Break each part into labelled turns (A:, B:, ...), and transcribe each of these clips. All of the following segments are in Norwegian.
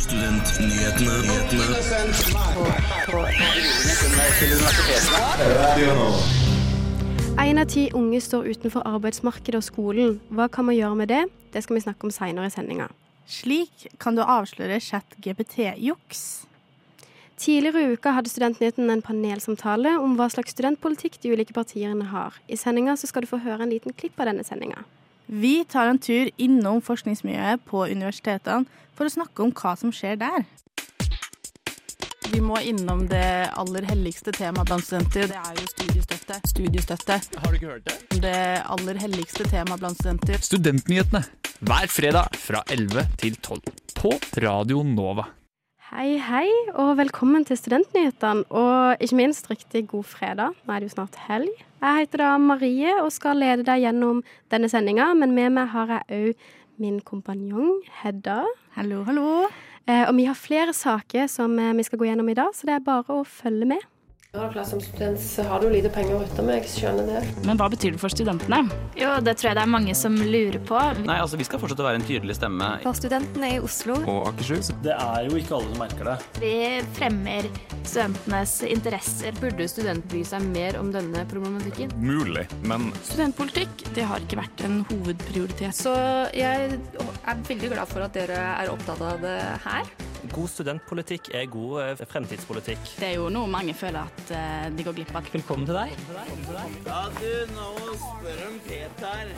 A: Studentnyhetene.
B: Én av ti unge står utenfor arbeidsmarkedet og skolen. Hva kan man gjøre med det? Det skal vi snakke om seinere i sendinga.
C: Slik kan du avsløre chat-GPT-juks.
B: Tidligere i uka hadde Studentnyheten en panelsamtale om hva slags studentpolitikk de ulike partiene har. I sendinga skal du få høre en liten klipp av denne sendinga.
C: Vi tar en tur innom forskningsmiljøet på universitetene for å snakke om hva som skjer der.
D: Vi må innom det aller helligste temaet blant studenter. Det er jo studiestøtte. Studiestøtte.
E: Har du ikke hørt det?
D: Det aller helligste temaet blant studenter.
E: Studentnyhetene hver fredag fra 11 til 12 på Radio Nova.
B: Hei, hei, og velkommen til Studentnyhetene. Og ikke minst riktig god fredag. Nå er det jo snart helg. Jeg heter da Marie og skal lede deg gjennom denne sendinga, men med meg har jeg òg min kompanjong Hedda.
C: Hallo, hallo.
B: Eh, og vi har flere saker som eh, vi skal gå gjennom i dag, så det er bare å følge med.
F: Ja, klart Som student så har du lite penger å rutte med, jeg skjønner det.
D: Men hva betyr det for studentene?
G: Jo, det tror jeg det er mange som lurer på.
H: Nei, altså Vi skal fortsette å være en tydelig stemme.
G: For studentene i Oslo.
H: Og Akershus.
I: Det er jo ikke alle som merker det.
G: Vi fremmer studentenes interesser.
F: Burde student bry seg mer om denne problematikken?
E: Mulig, men
D: Studentpolitikk det har ikke vært en hovedprioritet.
F: Så jeg er veldig glad for at dere er opptatt av det her.
I: God studentpolitikk er god eh, fremtidspolitikk.
D: Det er jo noe mange føler at eh, de går glipp av.
I: Velkommen til deg. Nå spør om Peter.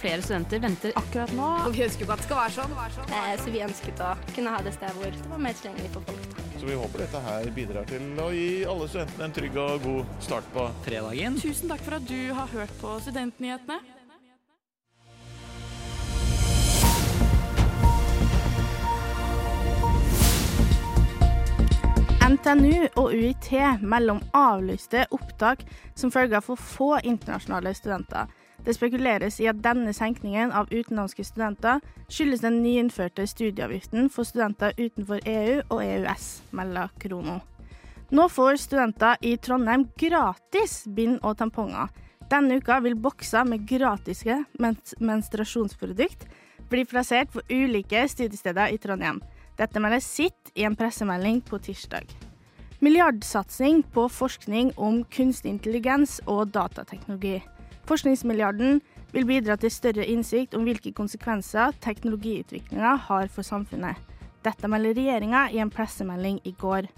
F: Flere studenter venter
D: Akkurat nå
F: Og vi ønsker jo at det skal være sånn.
G: Eh, så vi ønsket å kunne ha det stedet hvor det var mer tilgjengelig for folk.
J: Så vi håper dette her bidrar til å gi alle studentene en trygg og god start på
H: Fredagen.
D: Tusen takk for at du har hørt på Studentnyhetene. NTNU og UiT melder om avlyste opptak som følge av for få internasjonale studenter. Det spekuleres i at denne senkningen av utenlandske studenter skyldes den nyinnførte studieavgiften for studenter utenfor EU og EØS, melder Krono. Nå får studenter i Trondheim gratis bind og tamponger. Denne uka vil bokser med gratiske menstruasjonsprodukt bli plassert på ulike studiesteder i Trondheim. Dette melder sitt i en pressemelding på tirsdag. Milliardsatsing på forskning om kunstig intelligens og datateknologi. Forskningsmilliarden vil bidra til større innsikt om hvilke konsekvenser teknologiutviklinga har for samfunnet. Dette melder regjeringa i en pressemelding i går.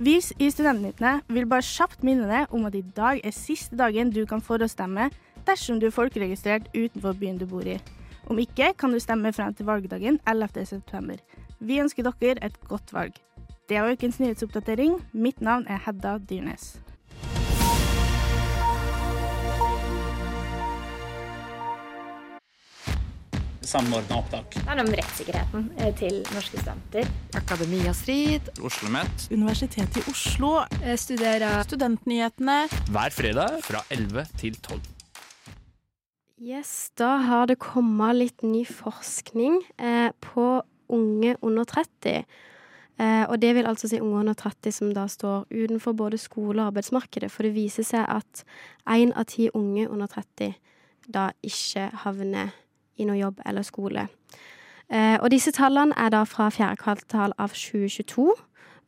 D: Vi i Studentnyttene vil bare kjapt minne deg om at i dag er siste dagen du kan forhåndsstemme dersom du er folkeregistrert utenfor byen du bor i. Om ikke kan du stemme frem til valgdagen 11.9. Vi ønsker dere et godt valg. Det var ukens nyhetsoppdatering. Mitt navn er Hedda Dyrnes.
E: samordna opptak.
G: Det handler om rettssikkerheten eh, til norske studenter.
F: Akademia Strid.
H: OsloMet
D: Universitetet i Oslo
G: Jeg Studerer
D: Studentnyhetene.
E: Hver fredag fra 11 til 12.
B: Yes, da har det kommet litt ny forskning eh, på unge under 30. Eh, og det vil altså si unge under 30 som da står utenfor både skole og arbeidsmarkedet. For det viser seg at én av ti unge under 30 da ikke havner i noe jobb eller skole. Eh, og disse tallene er da fra fjerde kvartal av 2022.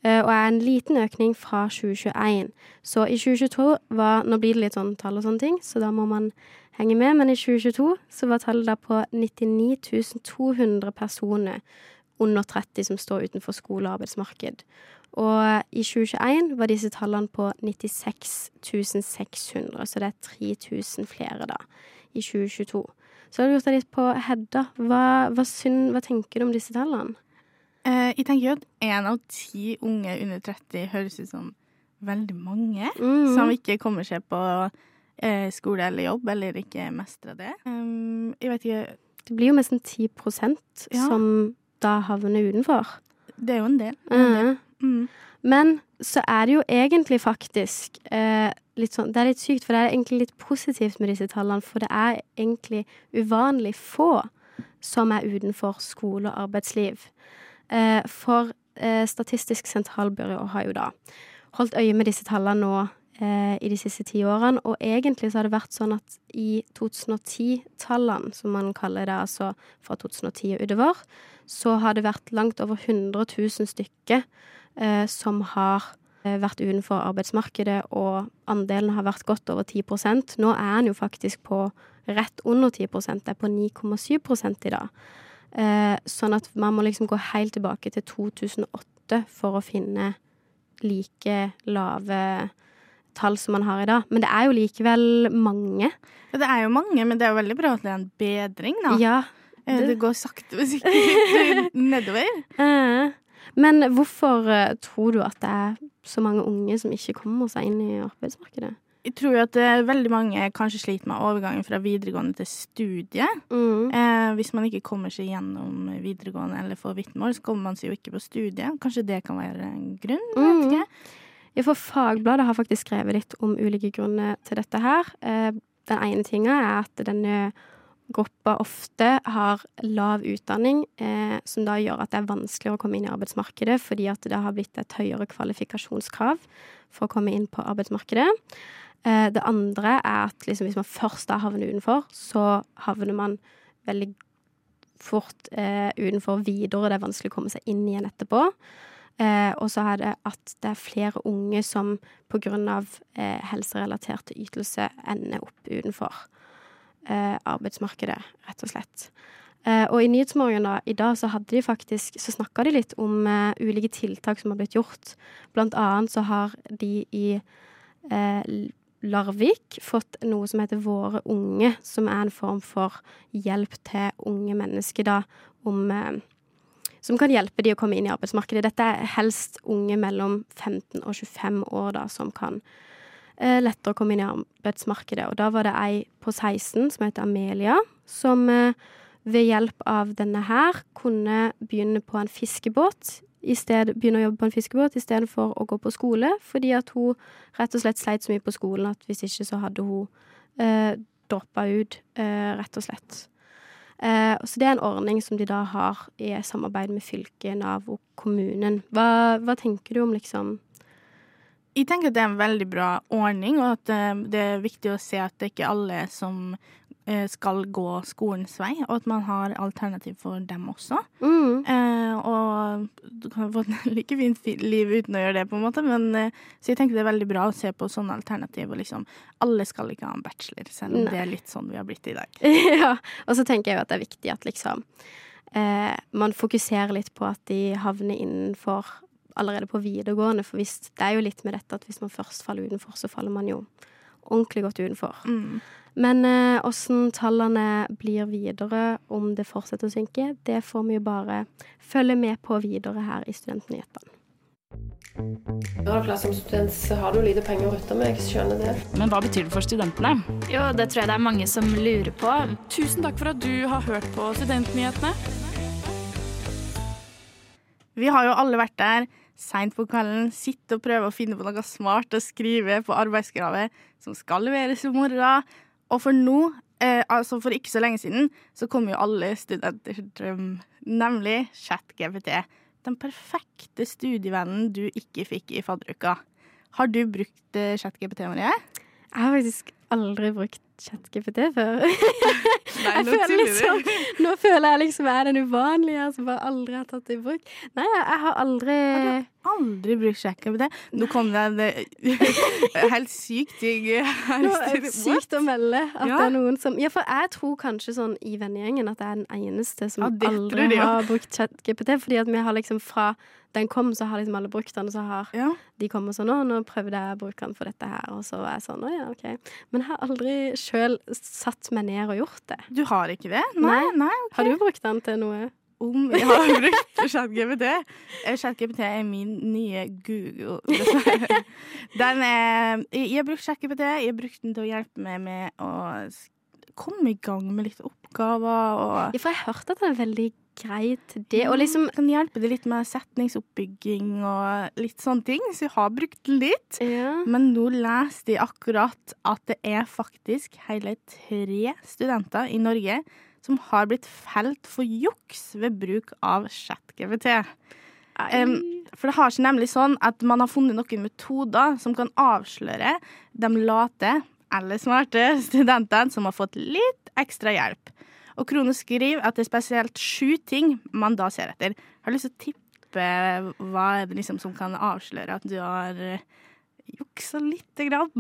B: eh, Og er en liten økning fra 2021. Så i 2022 var Nå blir det litt sånn tall og sånne ting, så da må man henge med. Men i 2022 så var tallet da på 99 200 personer under 30 som står utenfor skole og arbeidsmarked. Og i 2021 var disse tallene på 96 600, så det er 3000 flere da i 2022. Så har du gjort deg litt på Hedda. Hva, hva, synd, hva tenker du om disse tallene?
C: Eh, jeg tenker jo at én av ti unge under 30 høres ut som veldig mange
B: mm.
C: som ikke kommer seg på skole eller jobb, eller ikke mestre det. Um, jeg vet ikke
B: Det blir jo nesten 10
C: Ja.
B: som da havner utenfor.
C: Det er jo en del. En del. Mm.
B: Men så er det jo egentlig faktisk eh, litt sånn Det er litt sykt, for det er egentlig litt positivt med disse tallene. For det er egentlig uvanlig få som er utenfor skole og arbeidsliv. Eh, for eh, Statistisk sentralbyrå har jo da holdt øye med disse tallene nå eh, i de siste ti årene. Og egentlig så har det vært sånn at i 2010-tallene, som man kaller det, altså fra 2010 og utover, så har det vært langt over 100 000 stykker eh, som har eh, vært utenfor arbeidsmarkedet, og andelen har vært godt over 10% Nå er den jo faktisk på rett under 10 det er på 9,7 i dag. Eh, sånn at man må liksom gå helt tilbake til 2008 for å finne like lave tall som man har i dag. Men det er jo likevel mange.
D: Ja, det er jo mange, men det er jo veldig bra at det er en bedring, da.
B: Ja.
D: Eh, Det, det går sakte, men sikkert nedover.
B: Eh, Men hvorfor eh, tror du at det er så mange unge som ikke kommer seg inn i arbeidsmarkedet?
D: Jeg tror jo at veldig mange kanskje sliter med overgangen fra videregående til studie.
B: Mm.
D: Eh, hvis man ikke kommer seg gjennom videregående eller får vitnemål, så kommer man seg jo ikke på studiet. Kanskje det kan være en grunn?
B: Mm. For Fagbladet har faktisk skrevet litt om ulike grunner til dette her. Eh, Den ene tinga er at denne gruppa ofte har lav utdanning, eh, som da gjør at det er vanskeligere å komme inn i arbeidsmarkedet, fordi at det har blitt et høyere kvalifikasjonskrav for å komme inn på arbeidsmarkedet. Eh, Det andre er at liksom, hvis man først da havner utenfor, så havner man veldig fort utenfor videre. Det er vanskelig å komme seg inn igjen etterpå. Eh, og så er det at det er flere unge som pga. Eh, helserelaterte ytelser ender opp utenfor eh, arbeidsmarkedet, rett og slett. Eh, og i Nyhetsmorgen da, i dag så hadde de Så snakka de litt om eh, ulike tiltak som har blitt gjort. Blant annet så har de i eh, Larvik fått noe som heter Våre unge, som er en form for hjelp til unge mennesker da om eh, som kan hjelpe de å komme inn i arbeidsmarkedet. Dette er helst unge mellom 15 og 25 år da, som kan eh, lettere komme inn i arbeidsmarkedet. Og da var det ei på 16 som heter Amelia, som eh, ved hjelp av denne her kunne begynne på en fiskebåt. Sted, begynne å jobbe på en fiskebåt istedenfor å gå på skole, fordi at hun rett og slett sleit så mye på skolen at hvis ikke så hadde hun eh, droppa ut, eh, rett og slett. Eh, så det er en ordning som de da har i samarbeid med fylket, Nav og kommunen. Hva, hva tenker du om liksom
D: Jeg tenker at det er en veldig bra ordning, og at eh, det er viktig å se at det ikke er alle som skal gå skolens vei, og at man har alternativ for dem også.
B: mm,
D: Eh, og du kan få et like fint liv uten å gjøre det, på en måte, men eh, så jeg tenker det er veldig bra å se på sånne alternativ, og liksom alle skal ikke ha en bachelor, selv om
B: Nei.
D: det er litt sånn vi har blitt i dag.
B: Ja. Og så tenker jeg jo at det er viktig at liksom eh, man fokuserer litt på at de havner innenfor allerede på videregående, for hvis, det er jo litt med dette at hvis man først faller utenfor, så faller man jo ordentlig godt utenfor.
D: Mm.
B: Men eh, tallene blir videre, om det fortsetter å synke, det får vi jo bare følge med på videre her i Studentnyhetene.
A: Som student så har du lite penger å rutte med, jeg skjønner det.
K: Men hva betyr det for studentene?
G: Jo, det tror jeg det er mange som lurer på.
K: Tusen takk for at du har hørt på Studentnyhetene.
D: Vi har jo alle vært der seint på kvelden, sitte og prøve å finne på noe smart å skrive på arbeidskravet som skal leveres i morgen. Og for nå, eh, altså for ikke så lenge siden, så kom jo alle studenters drøm, nemlig ChatGPT. Den perfekte studievennen du ikke fikk i fadderuka. Har du brukt eh, ChatGPT, Marie?
B: Jeg har faktisk aldri brukt ChatGPT før.
D: Nei, nå
B: føler liksom, nå føler jeg liksom jeg er den uvanlige som bare aldri har tatt det i bruk. Nei, jeg, har aldri
D: Aldri brukt ChatGPT. Nå kom det en helt syk ting her.
B: Nå er det sykt å melde at
D: Ja.
B: det er noen som Ja, for jeg tror kanskje sånn i vennegjengen at jeg er den eneste som
D: Ja,
B: aldri har brukt ChatGPT. Fordi at vi har liksom fra den kom, så har liksom alle brukt den, og så har
D: Ja.
B: de kommet sånn 'Å, nå prøvde jeg å bruke den for dette her', og så var jeg sånn 'Å ja, OK'. Men jeg har aldri sjøl satt meg ned og gjort det.
D: Du har ikke det? Nei, nei, ok.
B: Har du brukt den til noe?
D: Om jeg har brukt ChatGPT? Eh, ChatGPT er min nye Google. Den er, jeg har brukt ChatGPT. Jeg har brukt den til å hjelpe meg med å komme i gang med litt oppgaver. Og
B: Ja, for jeg hørte at den er veldig grei til det. Og liksom
D: kan hjelpe deg litt med setningsoppbygging og litt sånne ting, så jeg har brukt den litt.
B: ja.
D: Men nå leste jeg akkurat at det er faktisk hele tre studenter i Norge som har blitt felt for juks ved bruk av ChatGPT.
B: Ai.
D: Em, For det har seg nemlig sånn at man har funnet noen metoder som kan avsløre de late eller smarte studentene som har fått litt ekstra hjelp. Og Krone skriver at det er spesielt sju ting man da ser etter. Jeg har lyst til å tippe hva er det liksom som kan avsløre at du har eh, juksa lite grann.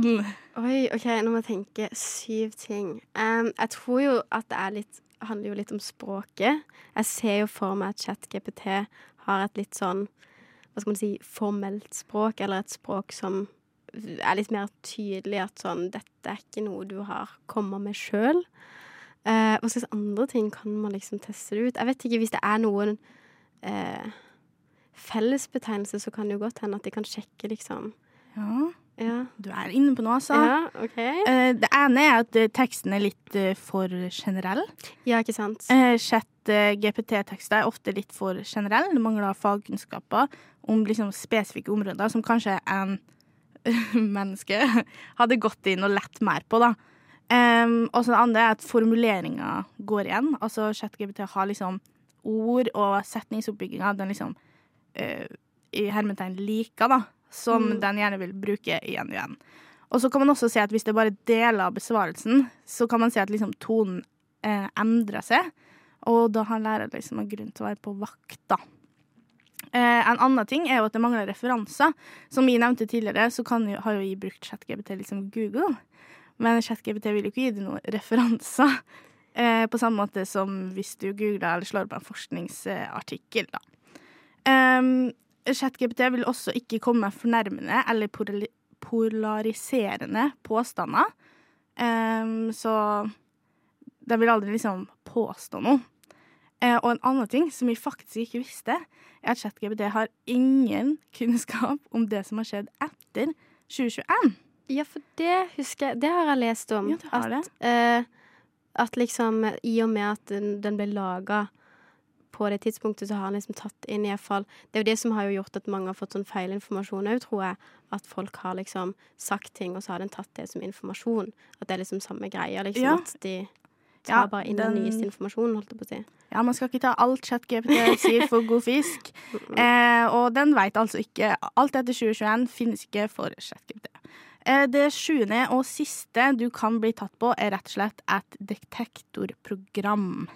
B: Oi, OK, nå må jeg tenke syv ting. Um, jeg tror jo at det er litt, handler jo litt om språket. Jeg ser jo for meg at ChatGPT har et litt sånn hva skal man si, formelt språk, eller et språk som er litt mer tydelig at sånn Dette er ikke noe du har kommet med sjøl. Eh, hva slags andre ting kan man liksom teste det ut? Jeg vet ikke hvis det er noen uh, fellesbetegnelse, så kan det jo godt hende at de kan sjekke, liksom.
D: Ja.
B: Ja.
D: Du er inne på noe, altså.
B: Ja, OK.
D: Uh, det ene er at eh, teksten er litt eh, for generell.
B: Ja, ikke sant?
D: Eh, Chat eh, GPT-tekster er ofte litt for generell. Det mangler fagkunnskaper om liksom, spesifikke områder som kanskje en menneske hadde gått inn og lett mer på. da. Um, og så det andre er at formuleringa går igjen. Altså ChatGPT har liksom ord og setningsoppbygginga den liksom uh, i hermetegn liker, da. Som
B: Mm.
D: den gjerne vil bruke igjen og igjen. Og så kan man også se at hvis det bare deler av besvarelsen, så kan man se at liksom tonen uh, endrer seg. Og da har lærer liksom en grunn til å være på vakt, da. Uh, en annen ting er jo at det mangler referanser. Som vi nevnte tidligere, så kan jo, har jo vi brukt ChatGPT liksom Google. Men ChatGPT vil jo ikke gi deg noen referanser. Eh, på samme måte som hvis du googler eller slår på en forskningsartikkel, da. Um, ChatGPT vil også ikke komme med fornærmende eller polariserende påstander. Um, så de vil aldri liksom påstå noe. Eh, og en annen ting som vi faktisk ikke visste, er at ChatGPT har ingen kunnskap om det som har skjedd etter 2021.
B: Ja, for det husker jeg Det har jeg lest om.
D: Ja, du har
B: at, eh, at liksom i og med at den, den ble laga på det tidspunktet, så har han liksom tatt inn i hvert fall Det er jo det som har jo gjort at mange har fått sånn feilinformasjon òg, tror jeg. At folk har liksom sagt ting, og så har den tatt det som informasjon. At det er liksom samme greia, liksom.
D: Ja.
B: At de tar
D: Ja,
B: bare inn
D: den-
B: den nyeste informasjonen, holdt jeg på å si.
D: Ja, man skal ikke ta alt ChatGPT sier for god fisk. Eh, og den vet altså ikke Alt etter 2021 finnes ikke for ChatGPT. Eh, det sjuende og siste du kan bli tatt på, er rett og slett et detektorprogram.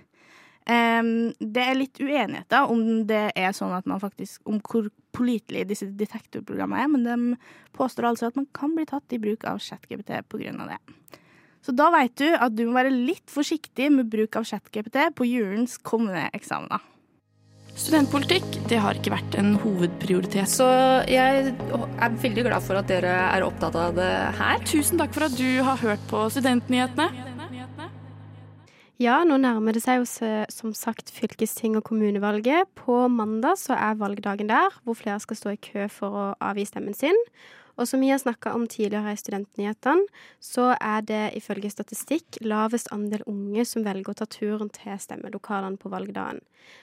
D: Det er litt uenigheter om det er sånn at man faktisk Om hvor pålitelige disse detektorprogrammene er, men de påstår altså at man kan bli tatt i bruk av ChatGPT pga. det. Så da vet du at du må være litt forsiktig med bruk av ChatGPT på julens kommende eksamener.
K: Studentpolitikk det har ikke vært en hovedprioritet.
F: Så jeg er veldig glad for at dere er opptatt av det her.
K: Tusen takk for at du har hørt på Studentnyhetene.
B: Ja, nå nærmer det seg jo som sagt fylkesting- og kommunevalget. På mandag så er valgdagen der, hvor flere skal stå i kø for å avgi stemmen sin. Og som vi har snakka om tidligere i Studentnyhetene, så er det ifølge statistikk lavest andel unge som velger å ta turen til stemmelokalene på valgdagen.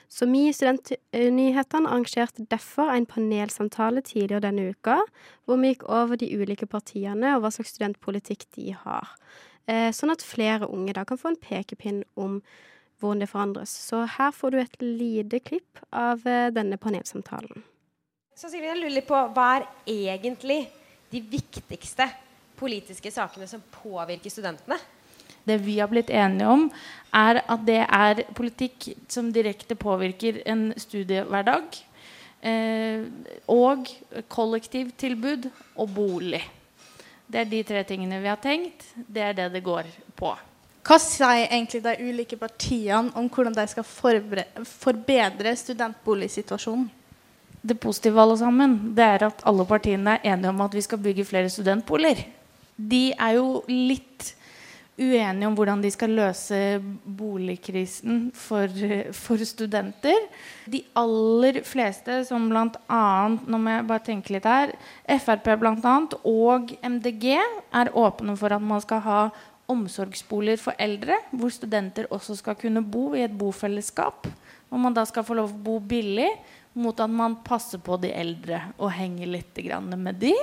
B: Så vi i Studentnyhetene arrangerte derfor en panelsamtale tidligere denne uka, hvor vi gikk over de ulike partiene og hva slags studentpolitikk de har. Eh, sånn at flere unge da kan få en pekepinn om hvordan det forandres. Så her får du et lite klipp av eh, denne panelsamtalen.
L: Så Silvia, jeg lurer litt på hva er egentlig de viktigste politiske sakene som påvirker studentene?
M: Det vi har blitt enige om, er at det er politikk som direkte påvirker en studiehverdag. Eh, og kollektivtilbud og bolig. Det er de tre tingene vi har tenkt. Det er det det går på.
C: Hva sier egentlig de ulike partiene om hvordan de skal forbedre studentboligsituasjonen?
M: Det positive alle sammen, det er at alle partiene er enige om at vi skal bygge flere studentboliger. De er jo litt uenige om hvordan de skal løse boligkrisen for, for studenter. De aller fleste, som bl.a. Nå må jeg bare tenke litt her. Frp bl.a. og MDG er åpne for at man skal ha omsorgsboliger for eldre, hvor studenter også skal kunne bo i et bofellesskap. Hvor man da skal få lov å bo billig mot at man passer på de eldre og henger litt med de.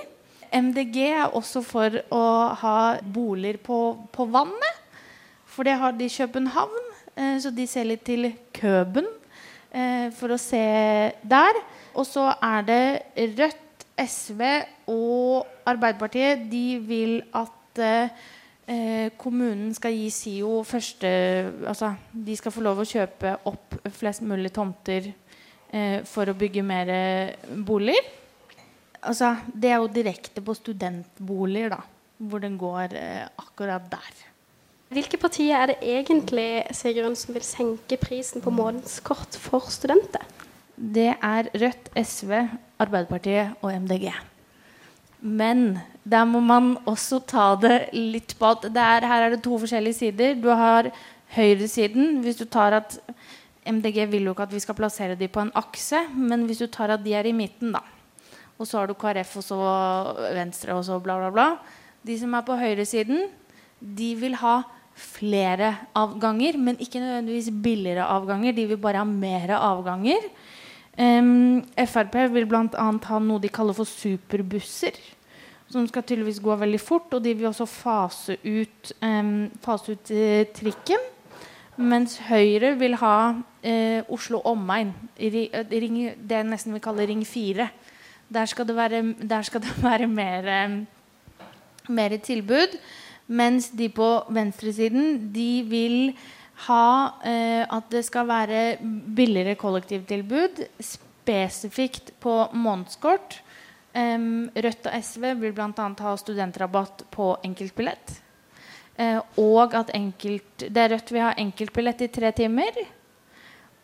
M: MDG er også for å ha boliger på, på vannet. For det har de i København, eh, så de ser litt til Køben eh, for å se der. Og så er det Rødt, SV og Arbeiderpartiet. De vil at eh, kommunen skal gi SIO første Altså, de skal få lov å kjøpe opp flest mulig tomter for å bygge mer boliger. Altså, det er jo direkte på studentboliger, da. Hvor den går eh, akkurat der.
B: Hvilke partier er det egentlig Sigrun, som vil senke prisen på månedskort for studenter?
M: Det er Rødt, SV, Arbeiderpartiet og MDG. Men der må man også ta det litt på at er, her er det to forskjellige sider. Du har høyresiden. Hvis du tar at MDG vil jo ikke at vi skal plassere dem på en akse, men hvis du tar at de er i midten, da. Og så har du KrF og så Venstre og så bla, bla, bla. De som er på høyresiden, de vil ha flere avganger, men ikke nødvendigvis billigere avganger. De vil bare ha mer avganger. Um, Frp vil bl.a. ha noe de kaller for superbusser. Som skal tydeligvis gå veldig fort. Og de vil også fase ut, um, fase ut uh, trikken. Mens Høyre vil ha uh, Oslo omegn. Ring, det nesten vi kaller Ring 4. Der skal det være, skal det være mer, um, mer tilbud. Mens de på venstresiden de vil ha eh, at det skal være billigere kollektivtilbud spesifikt på månedskort. Um, Rødt og SV vil bl.a. ha studentrabatt på enkeltbillett. Uh, og at enkelt, det er Rødt vil ha enkeltbillett i tre timer.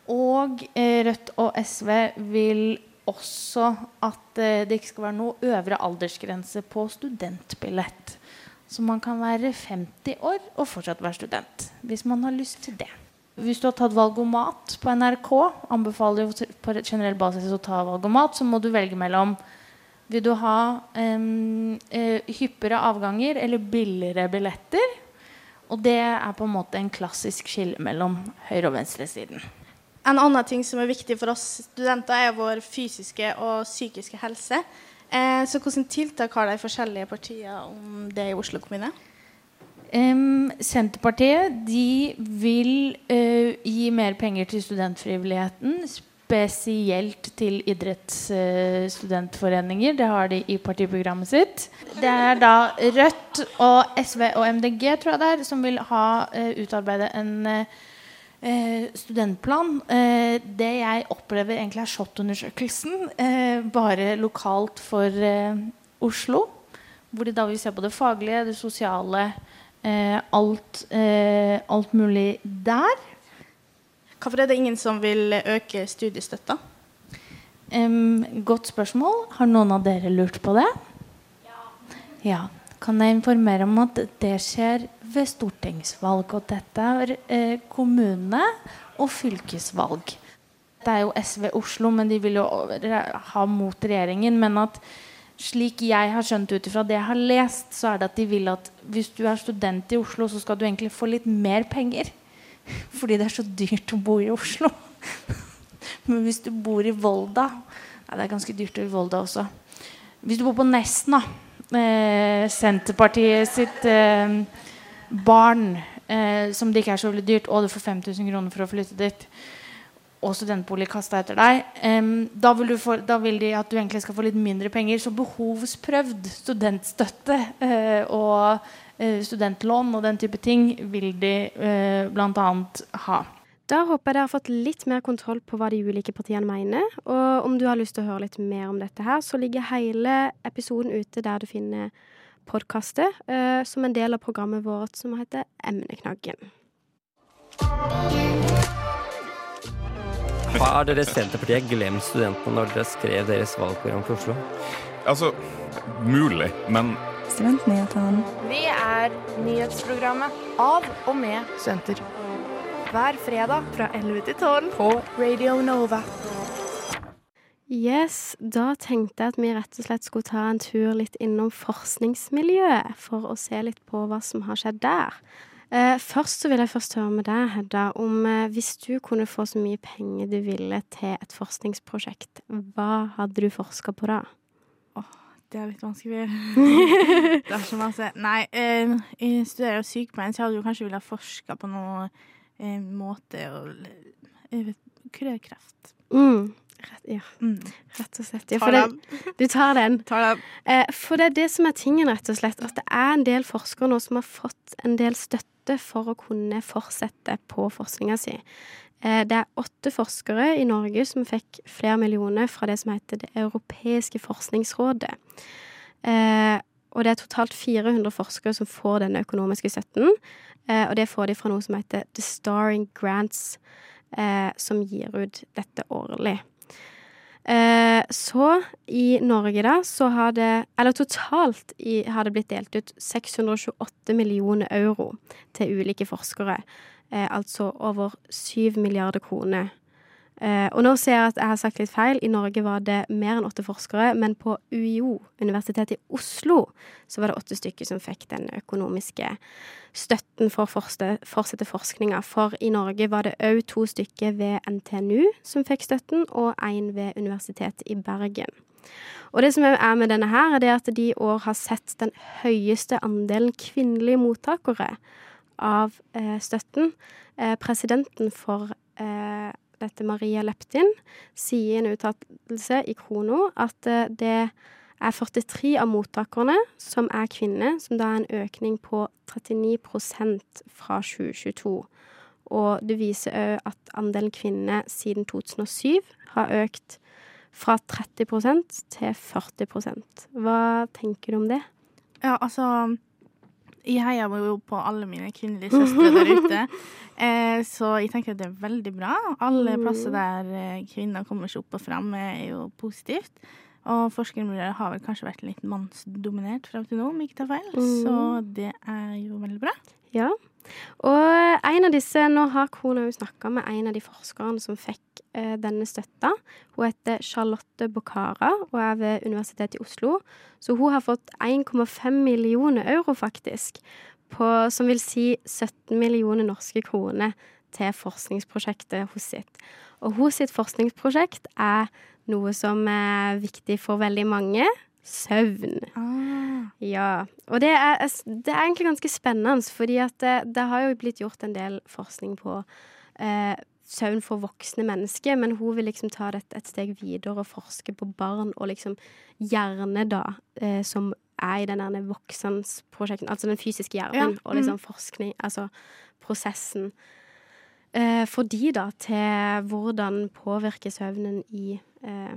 M: Og uh, Rødt og SV vil også at uh, det ikke skal være noe øvre aldersgrense på studentbillett. Så man kan være 50 år og fortsatt være student. Hvis man har lyst til det. Hvis du har tatt valgomat på NRK, anbefaler jo på generell basis å ta valgomat, så må du velge mellom Vil du ha um, hyppigere avganger eller billigere billetter? Og det er på en måte en klassisk skille mellom høyre- og venstresiden.
C: En annen ting som er viktig for oss studenter, er vår fysiske og psykiske helse. Eh, så hvilke tiltak har de forskjellige partiene om det i Oslo kommune?
M: Um, Senterpartiet de vil uh, gi mer penger til studentfrivilligheten. Spesielt til idrettsstudentforeninger. Uh, det har de i partiprogrammet sitt. Det er da Rødt og SV og MDG tror jeg det er, som vil ha uh, utarbeide en Eh, studentplan. Eh, det jeg opplever egentlig er SHoT-undersøkelsen, eh, bare lokalt for eh, Oslo. Hvor de da vil se på det faglige, det sosiale, eh, alt, eh, alt, mulig der.
C: Hvorfor er det ingen som vil øke studiestøtta?
M: godt spørsmål. Har noen av dere lurt på det? Ja. ja kan jeg informere om at det skjer ved stortingsvalg. Og dette er eh, kommune- og fylkesvalg. Det er jo SV Oslo, men de vil jo ha mot regjeringen. Men at slik jeg har skjønt ut ifra det jeg har lest, så er det at de vil at hvis du er student i Oslo, så skal du egentlig få litt mer penger. Fordi det er så dyrt å bo i Oslo. Men hvis du bor i Volda Nei, det er ganske dyrt i Volda også. Hvis du bor på Nesna eh, Senterpartiet sitt eh, barn, eh, som det ikke er så veldig dyrt, og du får 5000 kroner for å flytte dit, og studentbolig kasta etter deg, da vil, få, da, vil de at du egentlig skal få litt mindre penger. Så behovsprøvd studentstøtte eh, og eh, studentlån og den type ting vil de eh, bl.a. ha.
B: Da håper jeg dere har fått litt mer kontroll på hva de ulike partiene mener. Og om du har lyst til å høre litt mer om dette her, så ligger hele episoden ute der du finner podkastet, uh, som en del av programmet vårt som heter Emneknaggen.
N: Har dere Senterpartiet glemt studentene når dere skrev deres valgprogram for Oslo?
J: Altså, mulig, men
K: Studentnyhetene. Vi er nyhetsprogrammet av og med studenter hver fredag fra 11 til 12 på Radio Nova.
B: Yes, da tenkte jeg at vi rett og slett skulle ta en tur litt innom forskningsmiljøet for å se litt på hva som har skjedd der. Eh, først så vil jeg først høre med deg, Hedda, om eh, hvis du kunne få så mye penger du ville til et forskningsprosjekt, hva hadde du forska på da?
D: Åh, det er litt vanskelig. det er så masse Nei, eh, jeg studerer jo sykepleien, så jeg hadde jo kanskje villet forska på noe måte å kreft.
B: Mm. Ja,
D: Mm.
B: rett og slett. Ja, det, du tar den. Eh, for det er det som er tingen, rett og slett. At det er en del forskere nå som har fått en del støtte for å kunne fortsette på forskninga si. Eh, det er åtte forskere i Norge som fikk flere millioner fra det som heter Det europeiske forskningsrådet. Eh, og det er totalt 400 forskere som får denne økonomiske støtten. Og det får de fra noe som heter The Starring Grants, eh, som gir ut dette årlig. Eh, så i Norge, da, så har det Eller totalt i, har det blitt delt ut 628 millioner euro til ulike forskere. Eh, altså over 7 milliarder kroner. Eh, og nå ser jeg at jeg har sagt litt feil. I Norge var det mer enn åtte forskere, men på UiO, Universitetet i Oslo, så var det åtte stykker som fikk den økonomiske støtten for å fortsette forskninga. For i Norge var det òg to stykker ved NTNU som fikk støtten, og én ved Universitetet i Bergen. Og det som er med denne her, er at de i år har sett den høyeste andelen kvinnelige mottakere av eh, støtten. Eh, presidenten for eh, dette, Maria Leptin, sier i en uttalelse i Krono at eh, det er 43 av mottakerne som er kvinner, som da er en økning på 39% fra 2022. Og det viser òg at andelen kvinner siden 2007 har økt fra 30% til 40% Hva tenker du om det?
D: Ja, altså Jeg heier jo på alle mine kvinnelige søstre der ute. Eh, så jeg tenker at det er veldig bra. Alle
B: Mm.
D: plasser der eh, kvinner kommer seg opp og fram, er jo positivt. Og forskermiljøet har vel kanskje vært litt mannsdominert frem til nå, om jeg ikke tar feil.
B: Mm.
D: Så det er jo veldig bra.
B: Ja. Og en av disse Nå har Kona jo snakka med en av de forskerne som fikk eh, denne støtta. Hun heter Charlotte Bokhara og er ved Universitetet i Oslo. Så hun har fått 1,5 millioner euro, faktisk. På, som vil si 17 millioner norske kroner til forskningsprosjektet hos sitt. Og hos sitt forskningsprosjekt er noe som er viktig for veldig mange søvn. Ja. Og det er, det er egentlig ganske spennende, fordi det, det har jo blitt gjort en del forskning på eh, søvn for voksne mennesker, men hun vil liksom ta det et steg videre og forske på barn og liksom hjerne, da, eh, som er i den der voksensprosjekten, altså den fysiske hjernen,
D: Ja,
B: og liksom
D: mm.
B: forskning, altså prosessen. Eh, for de, da, til hvordan påvirker søvnen i eh,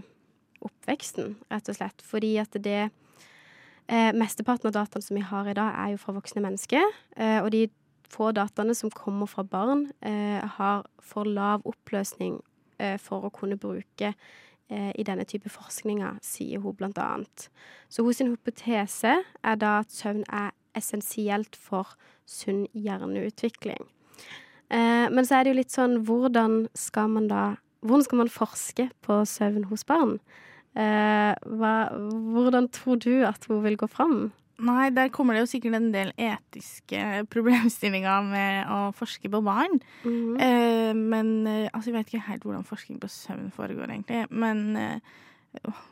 B: oppveksten, rett og slett. Fordi at det eh, Mesteparten av dataene som vi har i dag, er jo fra voksne mennesker. Eh, og de få dataene som kommer fra barn, eh, har for lav oppløsning eh, for å kunne bruke eh, i denne type forskninger, sier hun blant annet. Så sin hypotese er da at søvn er essensielt for sunn hjerneutvikling. Eh, men så er det jo litt sånn hvordan skal man da Hvordan skal man forske på søvn hos barn? Eh, hva, hvordan tror du at hun vil gå fram?
D: Nei, der kommer det jo sikkert en del etiske problemstillinger med å forske på barn.
B: Mhm.
D: eh, men eh, altså, jeg vet ikke helt hvordan forskning på søvn foregår, egentlig. Men eh,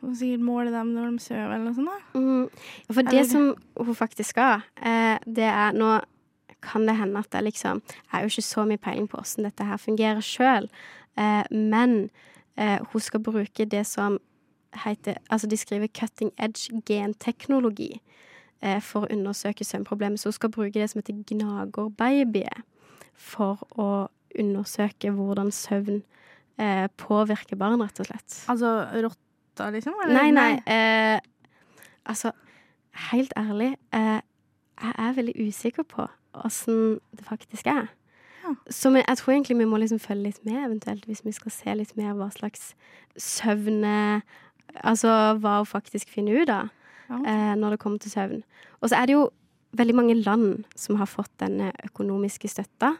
D: hun sikkert måler dem når de sover, eller noe sånt. da.
B: Mm, for det
D: Eller-
B: som hun faktisk skal, eh, det er Nå kan det hende at jeg liksom Jeg har jo ikke så mye peiling på åssen dette her fungerer sjøl, eh, men eh, hun skal bruke det som heter Altså, de skriver 'cutting edge genteknologi' eh, for å undersøke søvnproblemer. Så hun skal bruke det som heter gnagerbabyer for å undersøke hvordan søvn eh, påvirker barn, rett og slett.
D: Altså rotta, liksom?
B: Nei, nei. Eh, altså, helt ærlig, eh, jeg er veldig usikker på åssen det faktisk er. Så jeg tror egentlig vi må liksom følge litt med, eventuelt, hvis vi skal se litt mer hva slags søvne Altså hva hun faktisk finner ut av eh, når det kommer til søvn. Og så er det jo veldig mange land som har fått denne økonomiske støtta.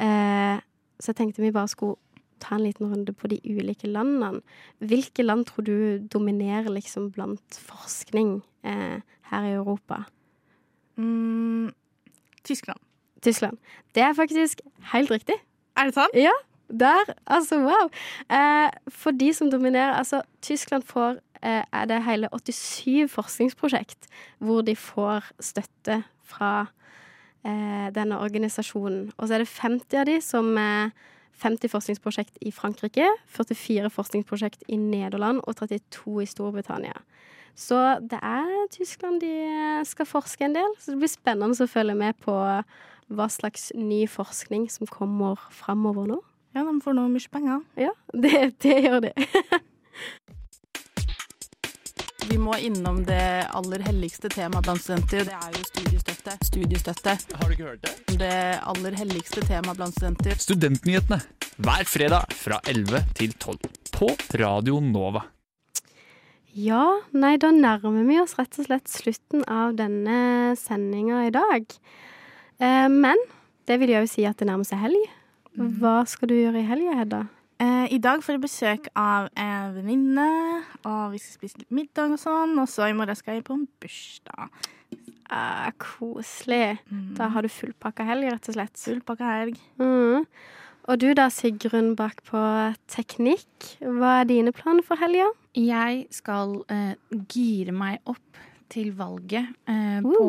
B: Eh, så jeg tenkte vi bare skulle ta en liten runde på de ulike landene. Hvilke land tror du dominerer liksom blant forskning eh, her i Europa?
D: Mm, Tyskland.
B: Tyskland. Det er faktisk helt riktig.
D: Er det sant?
B: Ja. Der. Altså, wow. Eh, for de som dominerer Altså, Tyskland får eh, Er det hele 87 forskningsprosjekt hvor de får støtte fra eh, denne organisasjonen. Og så er det 50 av de som er 50 forskningsprosjekt i Frankrike, 44 forskningsprosjekt i Nederland og 32 i Storbritannia. Så det er Tyskland de skal forske en del, så det blir spennende å følge med på hva slags ny forskning som kommer framover nå.
D: Ja, de får nå mye penger.
B: Ja, det, det gjør de.
O: Vi må innom det aller helligste temaet blant studenter, og det er jo studiestøtte. Studiestøtte.
E: Har du ikke hørt det?
O: Det aller helligste temaet blant studenter.
E: Studentnyhetene hver fredag fra 11 til 12 på Radio Nova.
B: Ja, nei, da nærmer vi oss rett og slett slutten av denne sendinga i dag. Eh, men det vil jo si at det nærmer seg helg. Hva skal du gjøre i helga, Hedda?
D: Eh, I dag får jeg besøk av en venninne, og vi skal spise litt middag og sånn. Og så i morgen skal jeg på en bursdag.
B: Ah, koselig. Da har du fullpakka helg, rett og slett.
D: Fullpakka helg.
B: Mm. Og du da, Sigrun bak på teknikk. Hva er dine planer for helga?
M: Jeg skal eh, gire meg opp til valget eh, på,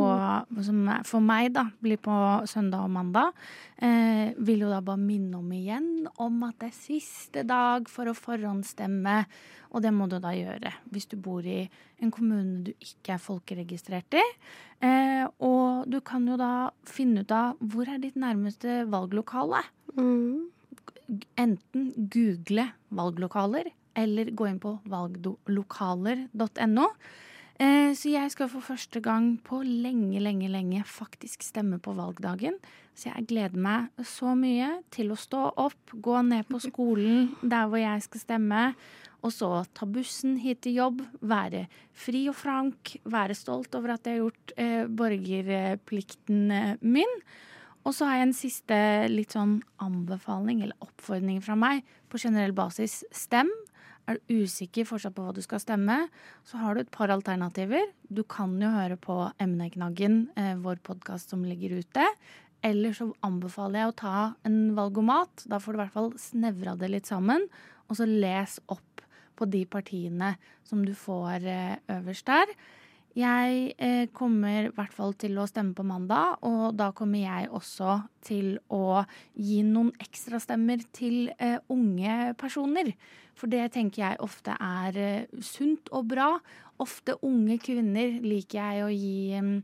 M: som er- for meg da, blir på søndag og mandag. Eh, vil jo da bare minne om igjen om at det er siste dag for å forhåndsstemme. Og det må du da gjøre hvis du bor i en kommune du ikke er folkeregistrert i. Eh, og du kan jo da finne ut av hvor er ditt nærmeste valglokale. Enten google valglokaler eller gå inn på valglokaler.no. Eh, Så jeg skal for første gang på lenge, lenge, lenge faktisk stemme på valgdagen. Så jeg gleder meg så mye til å stå opp, gå ned på skolen der hvor jeg skal stemme, og så ta bussen hit til jobb, være fri og frank, være stolt over at jeg har gjort eh, borgerplikten eh, min. Og så har jeg en siste litt sånn anbefaling eller oppfordring fra meg på generell basis. Stem. Er du usikker fortsatt på hva du skal stemme, så har du et par alternativer. Du kan jo høre på Emneknaggen, eh, vår podkast som ligger ute. Eller så anbefaler jeg å ta en valgomat. Da får du i hvert fall snevra det litt sammen. Og så les opp på de partiene som du får eh, øverst der. Jeg eh, kommer i hvert fall til å stemme på mandag, og da kommer jeg også til å gi noen ekstrastemmer til eh, unge personer. For det tenker jeg ofte er eh, sunt og bra. Ofte unge kvinner liker jeg å gi um,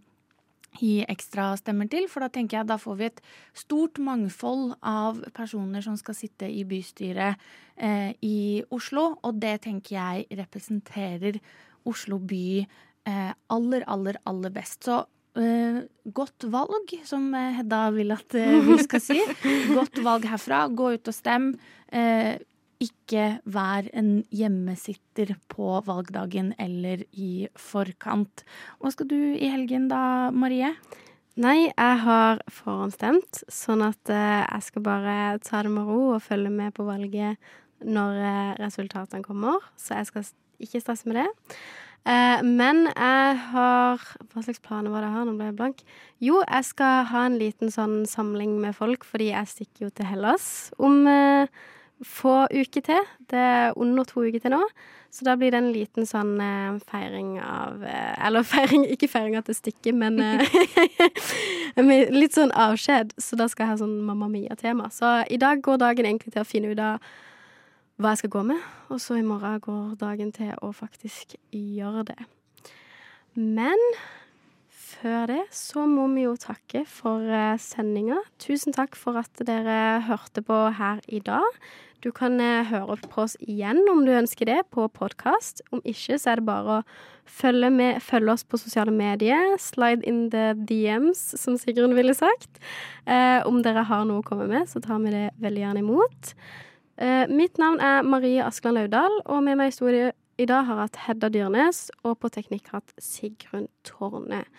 M: gi ekstra stemmer til, for da tenker jeg da får vi et stort mangfold av personer som skal sitte i bystyret eh, i Oslo, og det tenker jeg representerer Oslo by aller, aller, aller best. Så Uh, godt valg, som eh, Hedda vil at uh, vi skal si. Godt valg herfra. Gå ut og stem. Uh, ikke vær en hjemmesitter på valgdagen eller i forkant. Hva skal du i helgen da, Marie?
B: Nei, jeg har forhåndsstemt, sånn at eh, jeg skal bare ta det med ro og følge med på valget når eh, resultatene kommer. Så jeg skal ikke stresse med det. Eh, men jeg har Hva slags planer var det jeg har? Nå ble jeg blank. Jo, jeg skal ha en liten sånn samling med folk, fordi jeg stikker jo til Hellas om eh, få uker til. Det er under to uker til nå. Så da blir det en liten sånn eh, feiring av eh, Eller feiring, ikke feiring at det stikker, men eh, litt sånn avskjed. Så da skal jeg ha sånn Mamma Mia-tema. Så i dag går dagen egentlig til å finne ut av hva jeg skal gå med, og så i morgen går dagen til å faktisk gjøre det. Men før det så må vi jo takke for eh, sendinga. Tusen takk for at dere hørte på her i dag. Du kan eh, høre på oss igjen om du ønsker det, på podkast. Om ikke, så er det bare å følge, med, følge oss på sosiale medier. Slide in the DMs, som Sigrun ville sagt. Eh, om dere har noe å komme med, så tar vi det veldig gjerne imot. Eh, mitt navn er Marie Askeland Laudal, og med meg i studio i dag har jeg hatt Hedda Dyrnes, og på teknikk hatt Sigrun Tårne.